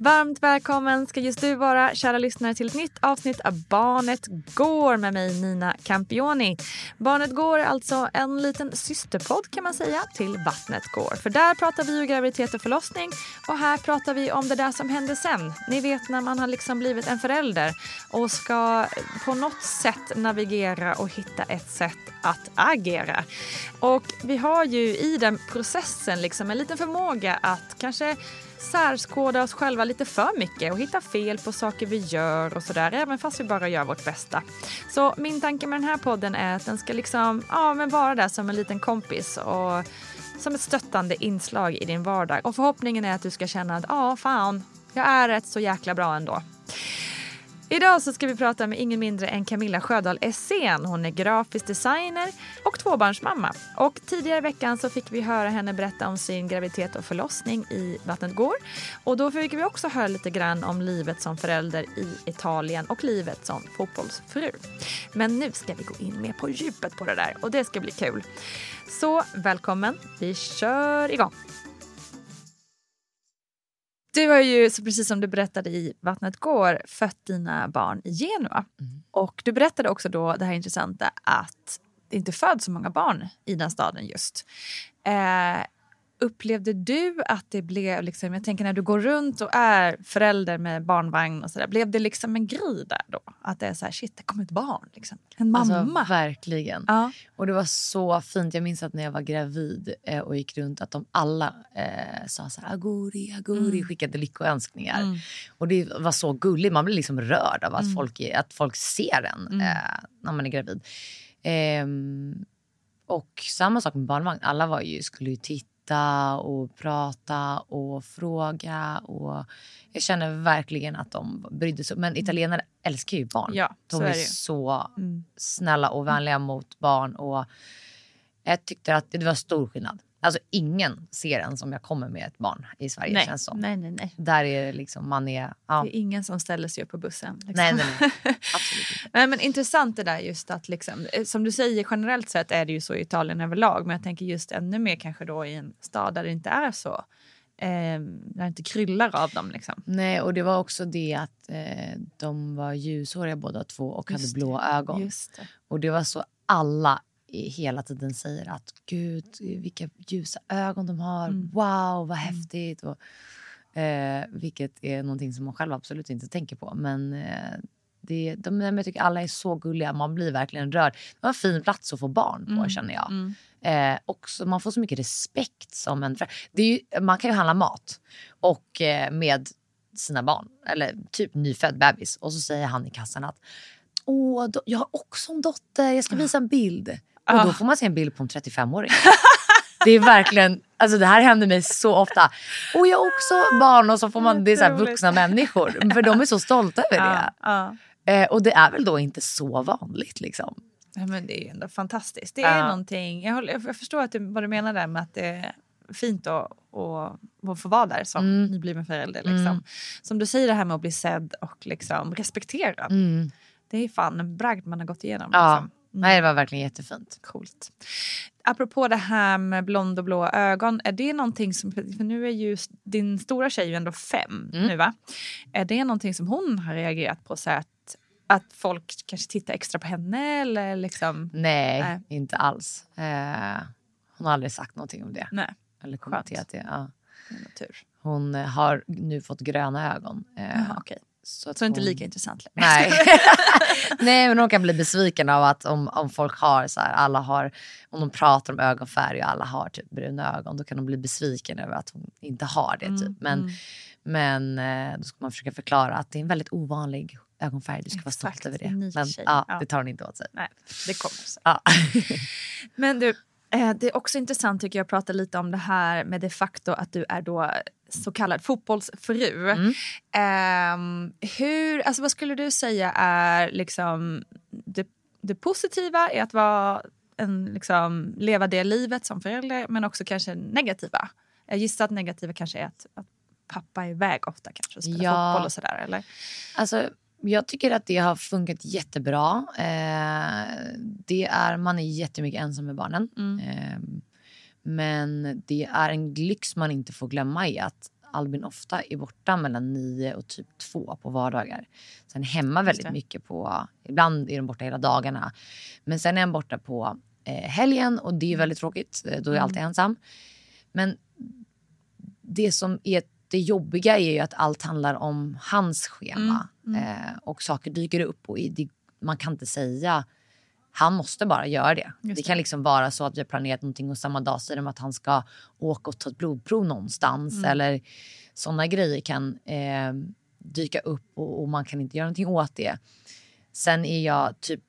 Varmt välkommen ska just du vara, kära lyssnare, till ett nytt avsnitt av Barnet Går med mig Nina Campioni. Barnet Går är alltså en liten systerpodd kan man säga till Vattnet Går. För där pratar vi ju graviditet och förlossning och här pratar vi om det där som händer sen. Ni vet när man har liksom blivit en förälder och ska på något sätt navigera och hitta ett sätt att agera. Och vi har ju i den processen liksom en liten förmåga att kanske särskåda oss själva lite för mycket och hitta fel på saker vi gör och sådär, även fast vi bara gör vårt bästa. Så min tanke med den här podden är att den ska liksom, ja men vara där som en liten kompis och som ett stöttande inslag i din vardag. Och förhoppningen är att du ska känna att, ja fan, jag är rätt så jäkla bra ändå. Idag så ska vi prata med ingen mindre än Camilla Sjödahl Essén. Hon är grafisk designer och tvåbarnsmamma. Och tidigare i veckan så fick vi höra henne berätta om sin graviditet och förlossning i Vattnet går. Och då fick vi också höra lite grann om livet som förälder i Italien och livet som fotbollsfru. Men nu ska vi gå in mer på djupet på det där och det ska bli kul. Så välkommen, vi kör igång! Du har ju, så precis som du berättade i Vattnet går, fött dina barn i Genua. Mm. Och du berättade också då, det här intressanta, att det inte föds så många barn i den staden just. Eh, Upplevde du att det blev, liksom, jag tänker när du går runt och är förälder med barnvagn och sådär, blev det liksom en grej där då? Att det är så här, shit det kom ett barn, liksom. en alltså, mamma. Alltså, verkligen. Ja. Och det var så fint. Jag minns att när jag var gravid eh, och gick runt att de alla eh, sa så här, aguri, aguri, mm. skickade lyckoönskningar. Mm. Och det var så gulligt. Man blir liksom rörd av att, mm. folk, att folk ser en mm. eh, när man är gravid. Ehm, och samma sak med barnvagn. Alla var ju, skulle ju titta titta och prata och fråga. Och jag känner verkligen att de brydde sig. Men mm. italienare älskar ju barn. Ja, de är, är så mm. snälla och vänliga mm. mot barn. Och Jag tyckte att det var stor skillnad. Alltså ingen ser en som jag kommer med ett barn i Sverige Nej, känns som. nej, nej. nej. Där är det liksom, man är... Ja. Det är ingen som ställer sig upp på bussen. Liksom. Nej, nej, nej. Absolut. Nej, men intressant det där just att liksom, eh, som du säger generellt sett är det ju så i Italien överlag men jag tänker just ännu mer kanske då i en stad där det inte är så. Eh, där det inte kryllar av dem liksom. Nej, och det var också det att eh, de var ljushåriga båda två och Just hade det. blå ögon. Just det. Och det var så alla hela tiden säger att gud vilka ljusa ögon de har. Mm. Wow vad häftigt. Och, eh, vilket är någonting som man själv absolut inte tänker på. Men eh, det, de, jag tycker alla är så gulliga. Man blir verkligen rörd. Det var en fin plats att få barn på Mm. känner jag. Mm. Eh, och så man får så mycket respekt som en ju, Man kan ju handla mat och eh, med sina barn, eller typ nyfödd bebis. Och så säger han i kassan att Åh, jag har också en dotter, jag ska visa en bild. Och då Ah. får man se en bild på en 35-åring. Det är verkligen, alltså det här händer mig så ofta. Och jag har också barn och så får man, det är så vuxna människor. För de är så stolta över det. Ja, ja. Eh, och det är väl då inte så vanligt liksom. Ja, men det är ju ändå fantastiskt. Det är Ja. någonting, jag, håller, jag förstår att det, vad du menar där med att det är fint att, att, att få vara där som Mm. nybliven förälder. Liksom. Mm. Som du säger det här med att bli sedd och liksom respekterad. Mm. Det är fan en bragd man har gått igenom. Ja. Liksom. Nej, det var verkligen jättefint. Coolt. Apropå det här med blond och blå ögon, är det någonting som, för nu är ju din stora tjej ju ändå fem Mm. nu va? Är det någonting som hon har reagerat på så att, att folk kanske tittar extra på henne eller liksom? Nej, Nej. inte alls. Eh, hon har aldrig sagt någonting om det. Nej, Eller kommenterat det. Ja. det tur. Hon har nu fått gröna ögon. Eh, Jaha, okej. Så att Så inte hon- lika intressant längre. Nej. Nej, men hon kan bli besviken av att om, om folk har så här, alla har, om de pratar om ögonfärg och alla har typ bruna ögon, då kan de bli besviken över att hon inte har det. Mm, Typ. Men, men eh, då ska man försöka förklara att det är en väldigt ovanlig ögonfärg. Du ska vara stolt över det. Men ja, Ja. det tar hon inte åt sig. Nej, det kommer så. Ja. Men du, eh, det är också intressant tycker jag att prata lite om det här med de facto att du är då så kallad fotbollsfru. Mm. Ehm, hur, alltså vad skulle du säga är liksom det, det positiva i att vara en, liksom, leva det livet som förälder men också kanske negativa? Jag gissar att negativa kanske är att, att pappa är iväg ofta kanske och spelar Ja. fotboll och sådär eller? Alltså, jag tycker att det har funkat jättebra. Eh, det är, man är jättemycket ensam med barnen. Mm. Eh, men det är en lyx man inte får glömma i att Albin ofta är borta mellan nio och typ två på vardagar. Sen hemma väldigt mycket på, ibland är de borta hela dagarna. Men sen är han borta på eh, helgen och det är väldigt tråkigt. Eh, Då är jag alltid ensam. Men det som är det jobbiga är ju att allt handlar om hans schema. Eh, och saker dyker upp och i, det, man kan inte säga han måste bara göra det. Det det. kan liksom vara så att vi har planerat någonting och samma dag säger de att han ska åka och ta ett blodprov någonstans. Mm. Eller sådana grejer kan eh, dyka upp och, och man kan inte göra någonting åt det. Sen är jag typ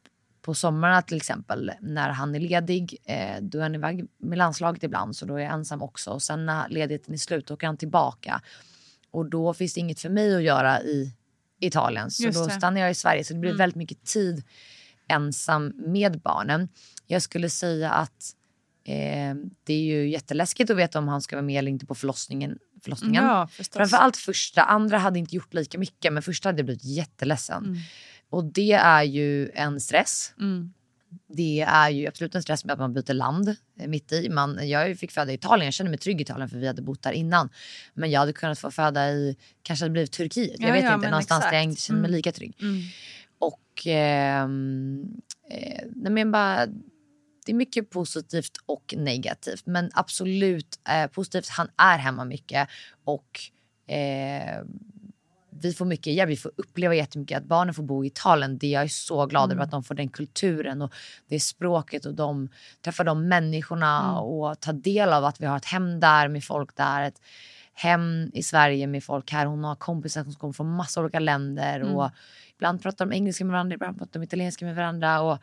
på sommarna till exempel när han är ledig, eh, då är han iväg med landslaget ibland så då är jag ensam också. Och sen när ledigheten är slut åker han tillbaka. Och då finns det inget för mig att göra i Italien. Så Just då stannar jag i Sverige. Så det blir Mm. väldigt mycket tid ensam med barnen. Jag skulle säga att eh, det är ju jätteläskigt att veta om han ska vara med eller inte på förlossningen. förlossningen. Ja. Framförallt första. Andra hade inte gjort lika mycket men första hade jag blivit jätteledsen. Mm. Och det är ju en stress. Mm. Det är ju absolut en stress med att man byter land eh, mitt i. Man, jag fick föda i Italien, jag kände mig trygg i Italien för vi hade bott där innan. Men jag hade kunnat få föda i, kanske det blivit Turkiet. Jag Ja, vet ja, inte, någonstans där jag exakt. inte känner mig Mm. lika trygg. Mm. Och ehm, eh, nej men bara, det är mycket positivt och negativt. Men absolut eh, positivt, han är hemma mycket. Och eh, vi får mycket hjälp, vi får uppleva jättemycket. Att barnen får bo i Italien, det jag är så glad över. Att de får den kulturen och det språket och de träffar de människorna och tar del av att vi har ett hem där med folk där. Ett hem i Sverige med folk här. Hon har kompisar som kommer från massa olika länder. Och ibland pratar de engelska med varandra, ibland pratar de italienska med varandra. Och,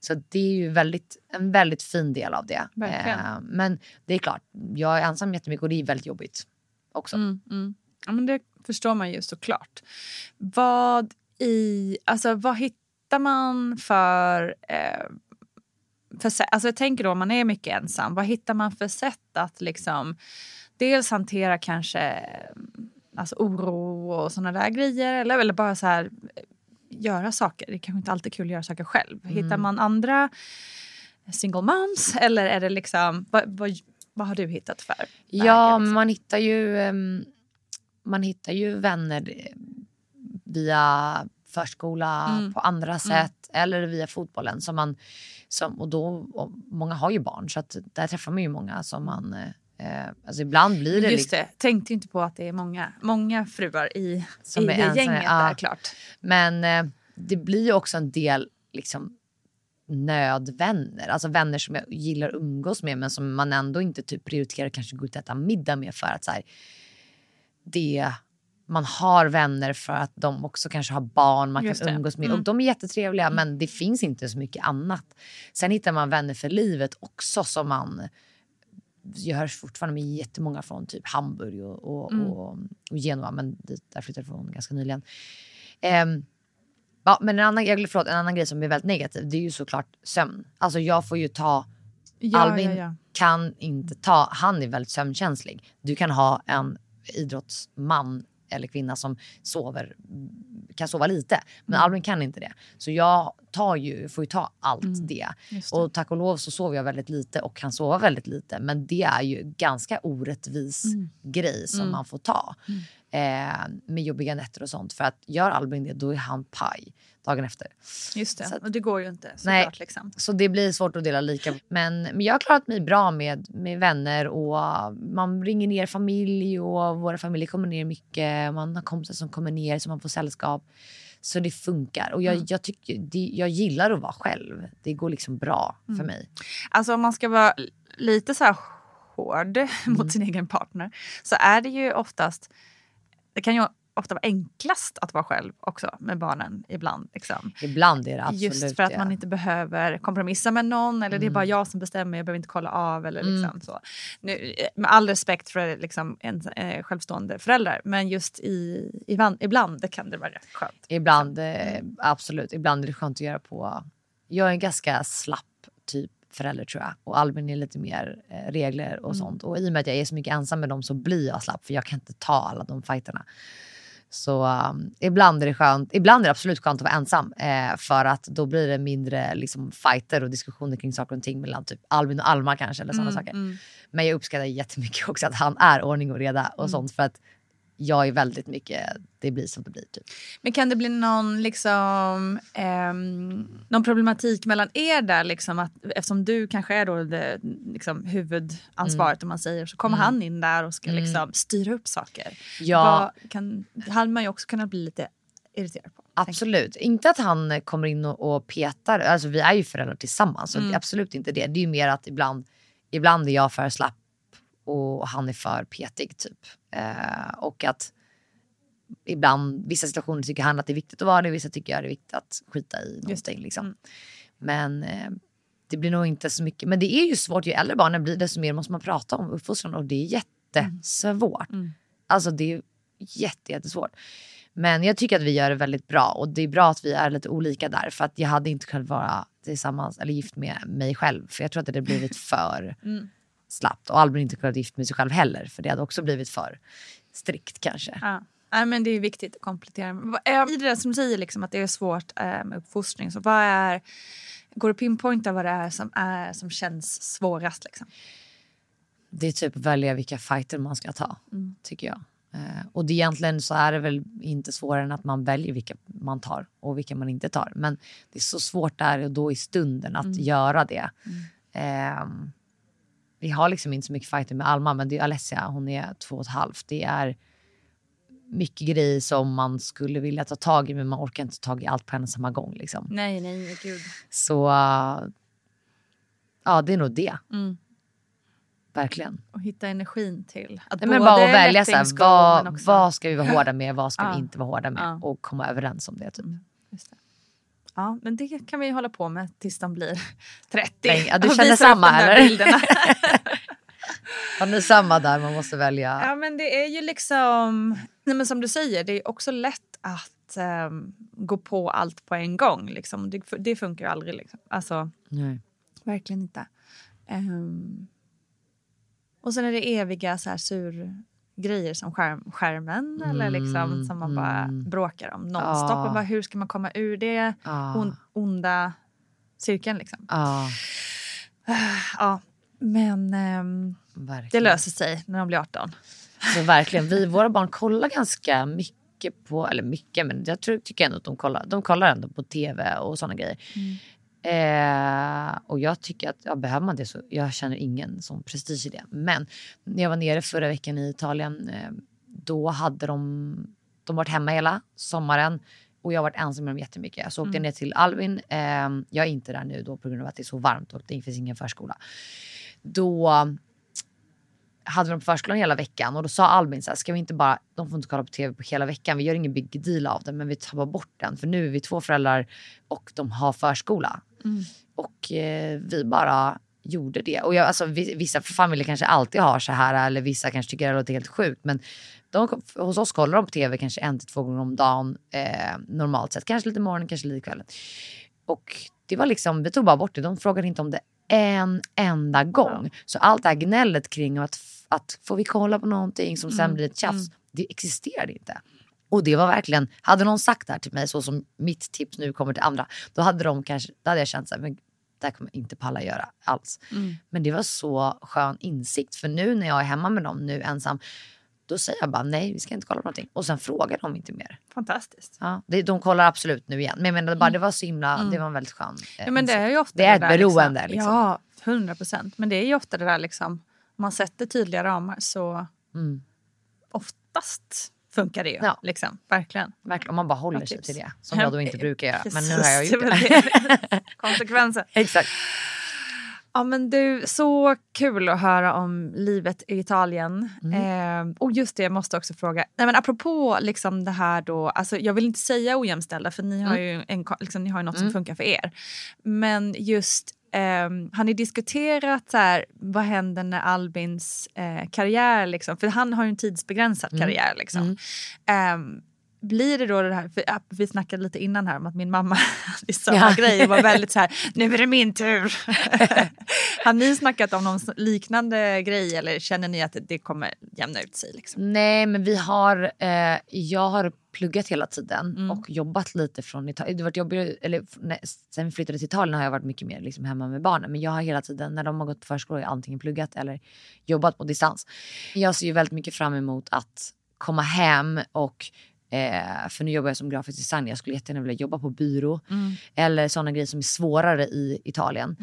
så det är ju väldigt, en väldigt fin del av det. Eh, men det är klart, jag är ensam jättemycket och det är väldigt jobbigt också. Mm, mm. Ja, men det förstår man ju såklart. Vad, i, alltså, vad hittar man för... Eh, för, alltså jag tänker då om man är mycket ensam, vad hittar man för sätt att liksom dels hantera kanske alltså oro och sådana där grejer eller, eller bara så här eh, göra saker. Det är kanske inte alltid kul att göra saker själv. Hittar man andra single moms eller är det liksom, vad, vad, vad har du hittat för Ja, liksom? man hittar ju, ehm, man hittar ju vänner eh, via förskola Mm. på andra sätt eller via fotbollen. Som man, som, och då, och många har ju barn så att där träffar man ju många som man... Eh, alltså ibland blir det Just liksom, det, tänkte inte på att det är många, många fruar i, Som i är det ensamma, gänget ja. där klart. Men eh, det blir ju också en del liksom, nödvänner. Alltså vänner som jag gillar att umgås med men som man ändå inte typ prioriterar kanske gå ut och äta middag med för att så här, det, man har vänner för att de också kanske har barn man Just kan det. umgås med. Mm. Och de är jättetrevliga men det finns inte så mycket annat. Sen hittar man vänner för livet också som man jag hörs fortfarande med jättemånga från typ Hamburg och, och, Mm. och, och Genua men dit, där flyttade jag ifrån ganska nyligen. Ehm, ja, men en annan, jag, förlåt, en annan grej som är väldigt negativ det är ju såklart sömn. Alltså jag får ju ta Ja, Albin ja, ja. kan inte ta, han är väldigt sömnkänslig. Du kan ha en idrottsman eller kvinna som sover, kan sova lite. Men Mm. Albin kan inte det. Så jag tar ju, får ju ta allt Mm. det. Det. Och tack och lov så sover jag väldigt lite och kan sova väldigt lite. Men det är ju ganska orättvis Mm. grej som man får ta. Eh, med jobbiga nätter och sånt. För att gör Albin det då är han paj dagen efter. Just det, att- och det går ju inte såklart. Liksom. Så det blir svårt att dela lika. Men, men jag har klarat mig bra med, med vänner och man ringer ner familj och våra familjer kommer ner mycket. Man har kompisar som kommer ner så man får sällskap. Så det funkar. Och jag, jag, tycker, det, jag gillar att vara själv. Det går liksom bra för mig. Alltså om man ska vara lite så här hård Mm. mot sin egen partner så är det ju oftast, det kan ju ofta vara enklast att vara själv också med barnen ibland. Liksom. Ibland är det absolut Just för att det. man inte behöver kompromissa med någon eller det är bara jag som bestämmer, jag behöver inte kolla av. Eller liksom så. Nu, eh, med all respekt för liksom, en, eh, självstående föräldrar men just i, ibland, ibland det kan det vara rätt skönt. Ibland, eh, absolut. Ibland är det skönt att göra på... Jag är en ganska slapp typ förälder tror jag. Och Albin är lite mer eh, regler och sånt. Och i och med att jag är så mycket ensam med dem så blir jag slapp för jag kan inte ta alla de fighterna. Så um, ibland är det skönt. Ibland är det absolut skönt att vara ensam. Eh, för att då blir det mindre liksom, fighter och diskussioner kring saker och ting mellan typ Albin och Alma kanske. Eller sådana saker. Men jag uppskattar jättemycket också att han är ordning och reda och sånt. För att jag är väldigt mycket, det blir som det blir. Typ. Men kan det bli någon, liksom, ehm, någon problematik mellan er där? Liksom, att, eftersom du kanske är då det, liksom, huvudansvaret om man säger så kommer han in där och ska liksom, styra upp saker. Ja. Vad kan, hade man ju också kunnat bli lite irriterad på. Absolut. Inte att han kommer in och, och petar. Alltså, vi är ju föräldrar tillsammans. Så Mm. absolut inte det. Det är ju mer att ibland, ibland är jag för slapp och han är för petig. typ. Eh, och att ibland, vissa situationer tycker han att det är viktigt att vara det. Vissa tycker jag det är viktigt att skita i någonting. Liksom. Mm. Men eh, det blir nog inte så mycket. Men det är ju svårt. Ju äldre barnen blir desto mer måste man prata om uppfostran. Och det är jättesvårt. Mm. Alltså det är jätte, jättesvårt. Men jag tycker att vi gör det väldigt bra och det är bra att vi är lite olika där för att jag hade inte kunnat vara tillsammans eller gift med mig själv för jag tror att det hade blivit för Mm. Slappt och Albin inte kunnat gift med sig själv heller för det hade också blivit för strikt kanske. Ja. Nej, men det är viktigt att komplettera. I det där som du säger liksom, att det är svårt eh, med uppfostring, så vad är, går det att pinpointa vad det är som, är, som känns svårast? Liksom? Det är typ att välja vilka fighter man ska ta tycker jag. Eh, och det egentligen så är det väl inte svårare än att man väljer vilka man tar och vilka man inte tar. Men det är så svårt där och då i stunden att göra det. Ehm, vi har liksom inte så mycket fighter med Alma men det är Alessia, hon är två och ett halvt. Det är mycket grejer som man skulle vilja ta tag i men man orkar inte ta tag i allt på en och samma gång. Liksom. Nej, nej, gud. Så uh, ja, det är nog det. Mm. Verkligen. Och hitta energin till att Nej, men bara att välja så här, vad, vad ska vi vara hårda med, vad ska Ja. vi inte vara hårda med Ja. och komma överens om det. Typ. Just det. Ja, men det kan vi hålla på med tills de blir 30. Nej, ja, du Och känner samma, eller? Har ni samma där, man måste välja? Ja, men det är ju liksom... Nej, men som du säger, det är också lätt att ehm, gå på allt på en gång. Liksom. Det, det funkar ju aldrig. Liksom. Alltså, Nej. Verkligen inte. Ehm, och sen är det eviga så här sur grejer som skärm, skärmen eller liksom som man bara mm. bråkar om nonstop. Ja. Och bara, hur ska man komma ur det Ja. on, onda cirkeln liksom? Ja, Ja, men ehm, det löser sig när de blir 18. Så verkligen, vi, våra barn kollar ganska mycket på, eller mycket, men jag tror, tycker ändå att de kollar, de kollar ändå på tv och sådana grejer. Eh, och jag tycker att, ja, behöver man det så, jag känner ingen sån prestige i det. Men när jag var nere förra veckan i Italien, eh, då hade de, de varit hemma hela sommaren och jag har varit ensam med dem jättemycket. Så åkte jag ner till Albin, eh, jag är inte där nu då på grund av att det är så varmt och det finns ingen förskola. Då hade vi dem på förskolan hela veckan och då sa Albin så här, ska vi inte bara, de får inte kolla på tv på hela veckan, vi gör ingen big deal av det men vi tar bara bort den för nu är vi två föräldrar och de har förskola. Och eh, vi bara gjorde det. Och jag, alltså, vi- vissa familjer kanske alltid har så här eller vissa kanske tycker det låter helt sjukt men de, hos oss kollar de på tv kanske en till två gånger om dagen eh, normalt sett. Kanske lite morgonen, kanske lite kvällen. Och det var liksom, vi tog bara bort det. De frågade inte om det en enda gång. Så allt det här gnället kring att, att får vi kolla på någonting som sen blir ett tjafs, det existerade inte. Och det var verkligen, hade någon sagt det här till mig så som mitt tips nu kommer till andra, då hade de kanske, då hade jag känt så här, men det här kommer jag inte palla göra alls. Men det var så skön insikt för nu när jag är hemma med dem nu ensam, då säger jag bara nej vi ska inte kolla på någonting och sen frågar de inte mer. Fantastiskt. Ja, det, de kollar absolut nu igen men jag menar bara det var så himla, det var en väldigt skön eh, Ja, men det är ju ofta Det är ett där, beroende, Liksom. liksom. Ja, 100 procent. Men det är ju ofta det där liksom, om man sätter tydliga ramar så Mm. oftast funkar det ju. Ja. Liksom. Verkligen. Verkligen, om man bara håller sig till det. Som jag då inte brukar göra. Men nu har jag gjort det. Konsekvensen. Exakt. Ja, men du, så kul att höra om livet i Italien. Mm. Eh, och just det, jag måste också fråga. Nej, men apropå liksom det här då, alltså, jag vill inte säga ojämställda för ni har Mm. ju, en, liksom, ni har något som funkar för er. Men just, ehm, har ni diskuterat så här, vad händer när Albins eh, karriär, liksom, för han har ju en tidsbegränsad Mm. karriär. Liksom. Ehm, blir det då det här, för ja, vi snackade lite innan här om att min mamma hade samma Ja. grej och var väldigt så här, nu är det min tur. har ni snackat om någon liknande grej eller känner ni att det kommer jämna ut sig? Liksom? Nej men vi har, eh, jag har pluggat hela tiden Mm. och jobbat lite från Italien. Det varit jobbigare, eller nej, sen vi flyttade till Italien har jag varit mycket mer liksom, hemma med barnen. Men jag har hela tiden när de har gått på förskola jag antingen pluggat eller jobbat på distans. Jag ser ju väldigt mycket fram emot att komma hem och Eh, för nu jobbar jag som grafisk designer. Jag skulle jättegärna vilja jobba på byrå. Eller sådana grejer som är svårare i Italien.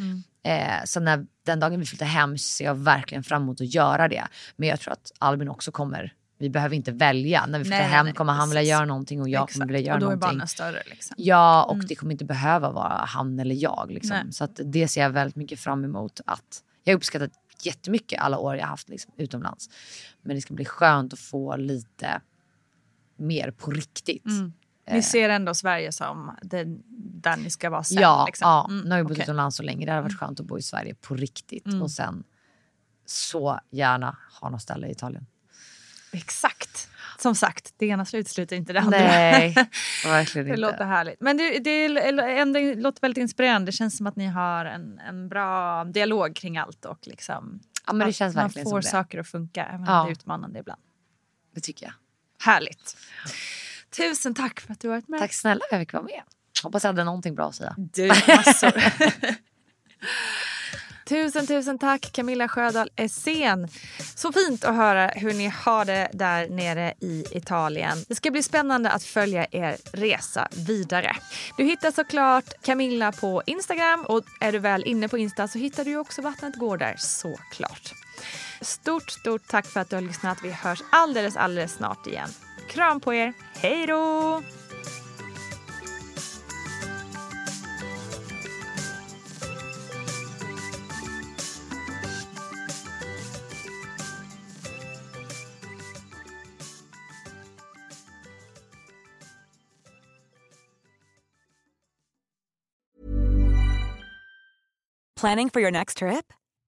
Eh, så när den dagen vi flyttar hem så ser jag verkligen fram emot att göra det. Men jag tror att Albin också kommer, vi behöver inte välja. När vi flyttar hem nej, kommer han vilja göra någonting och jag kommer vilja göra och då är någonting. barnen större. Liksom. Ja, och det kommer inte behöva vara han eller jag. Liksom. Så att det ser jag väldigt mycket fram emot. Att jag uppskattat jättemycket alla år jag har haft liksom, utomlands. Men det ska bli skönt att få lite mer på riktigt. Ni ser ändå Sverige som det, där ni ska vara sen? Ja, liksom. ja. Mm, nu har jag bott okej. utomlands så länge. Det hade varit skönt att bo i Sverige på riktigt. Mm. Och sen så gärna ha något ställe i Italien. Exakt. Som sagt, det ena utesluter inte det andra. Nej, verkligen Det inte. låter härligt. Men det, det, det låter väldigt inspirerande. Det känns som att ni har en, en bra dialog kring allt. Och liksom, Ja, men det att känns man verkligen får som det. saker att funka, även Ja. det är utmanande ibland. Det tycker jag. Härligt. Tusen tack för att du har varit med. Tack snälla för att jag fick vara med. Hoppas jag hade någonting bra att säga. Du, massor. tusen, tusen tack Camilla Sjödahl Essén. Så fint att höra hur ni har det där nere i Italien. Det ska bli spännande att följa er resa vidare. Du hittar såklart Camilla på Instagram och är du väl inne på Insta så hittar du också Vattnet går där såklart. Stort, stort tack för att du har lyssnat. Vi hörs alldeles, alldeles snart igen. Kram på er. Hej då! Planning for your next trip?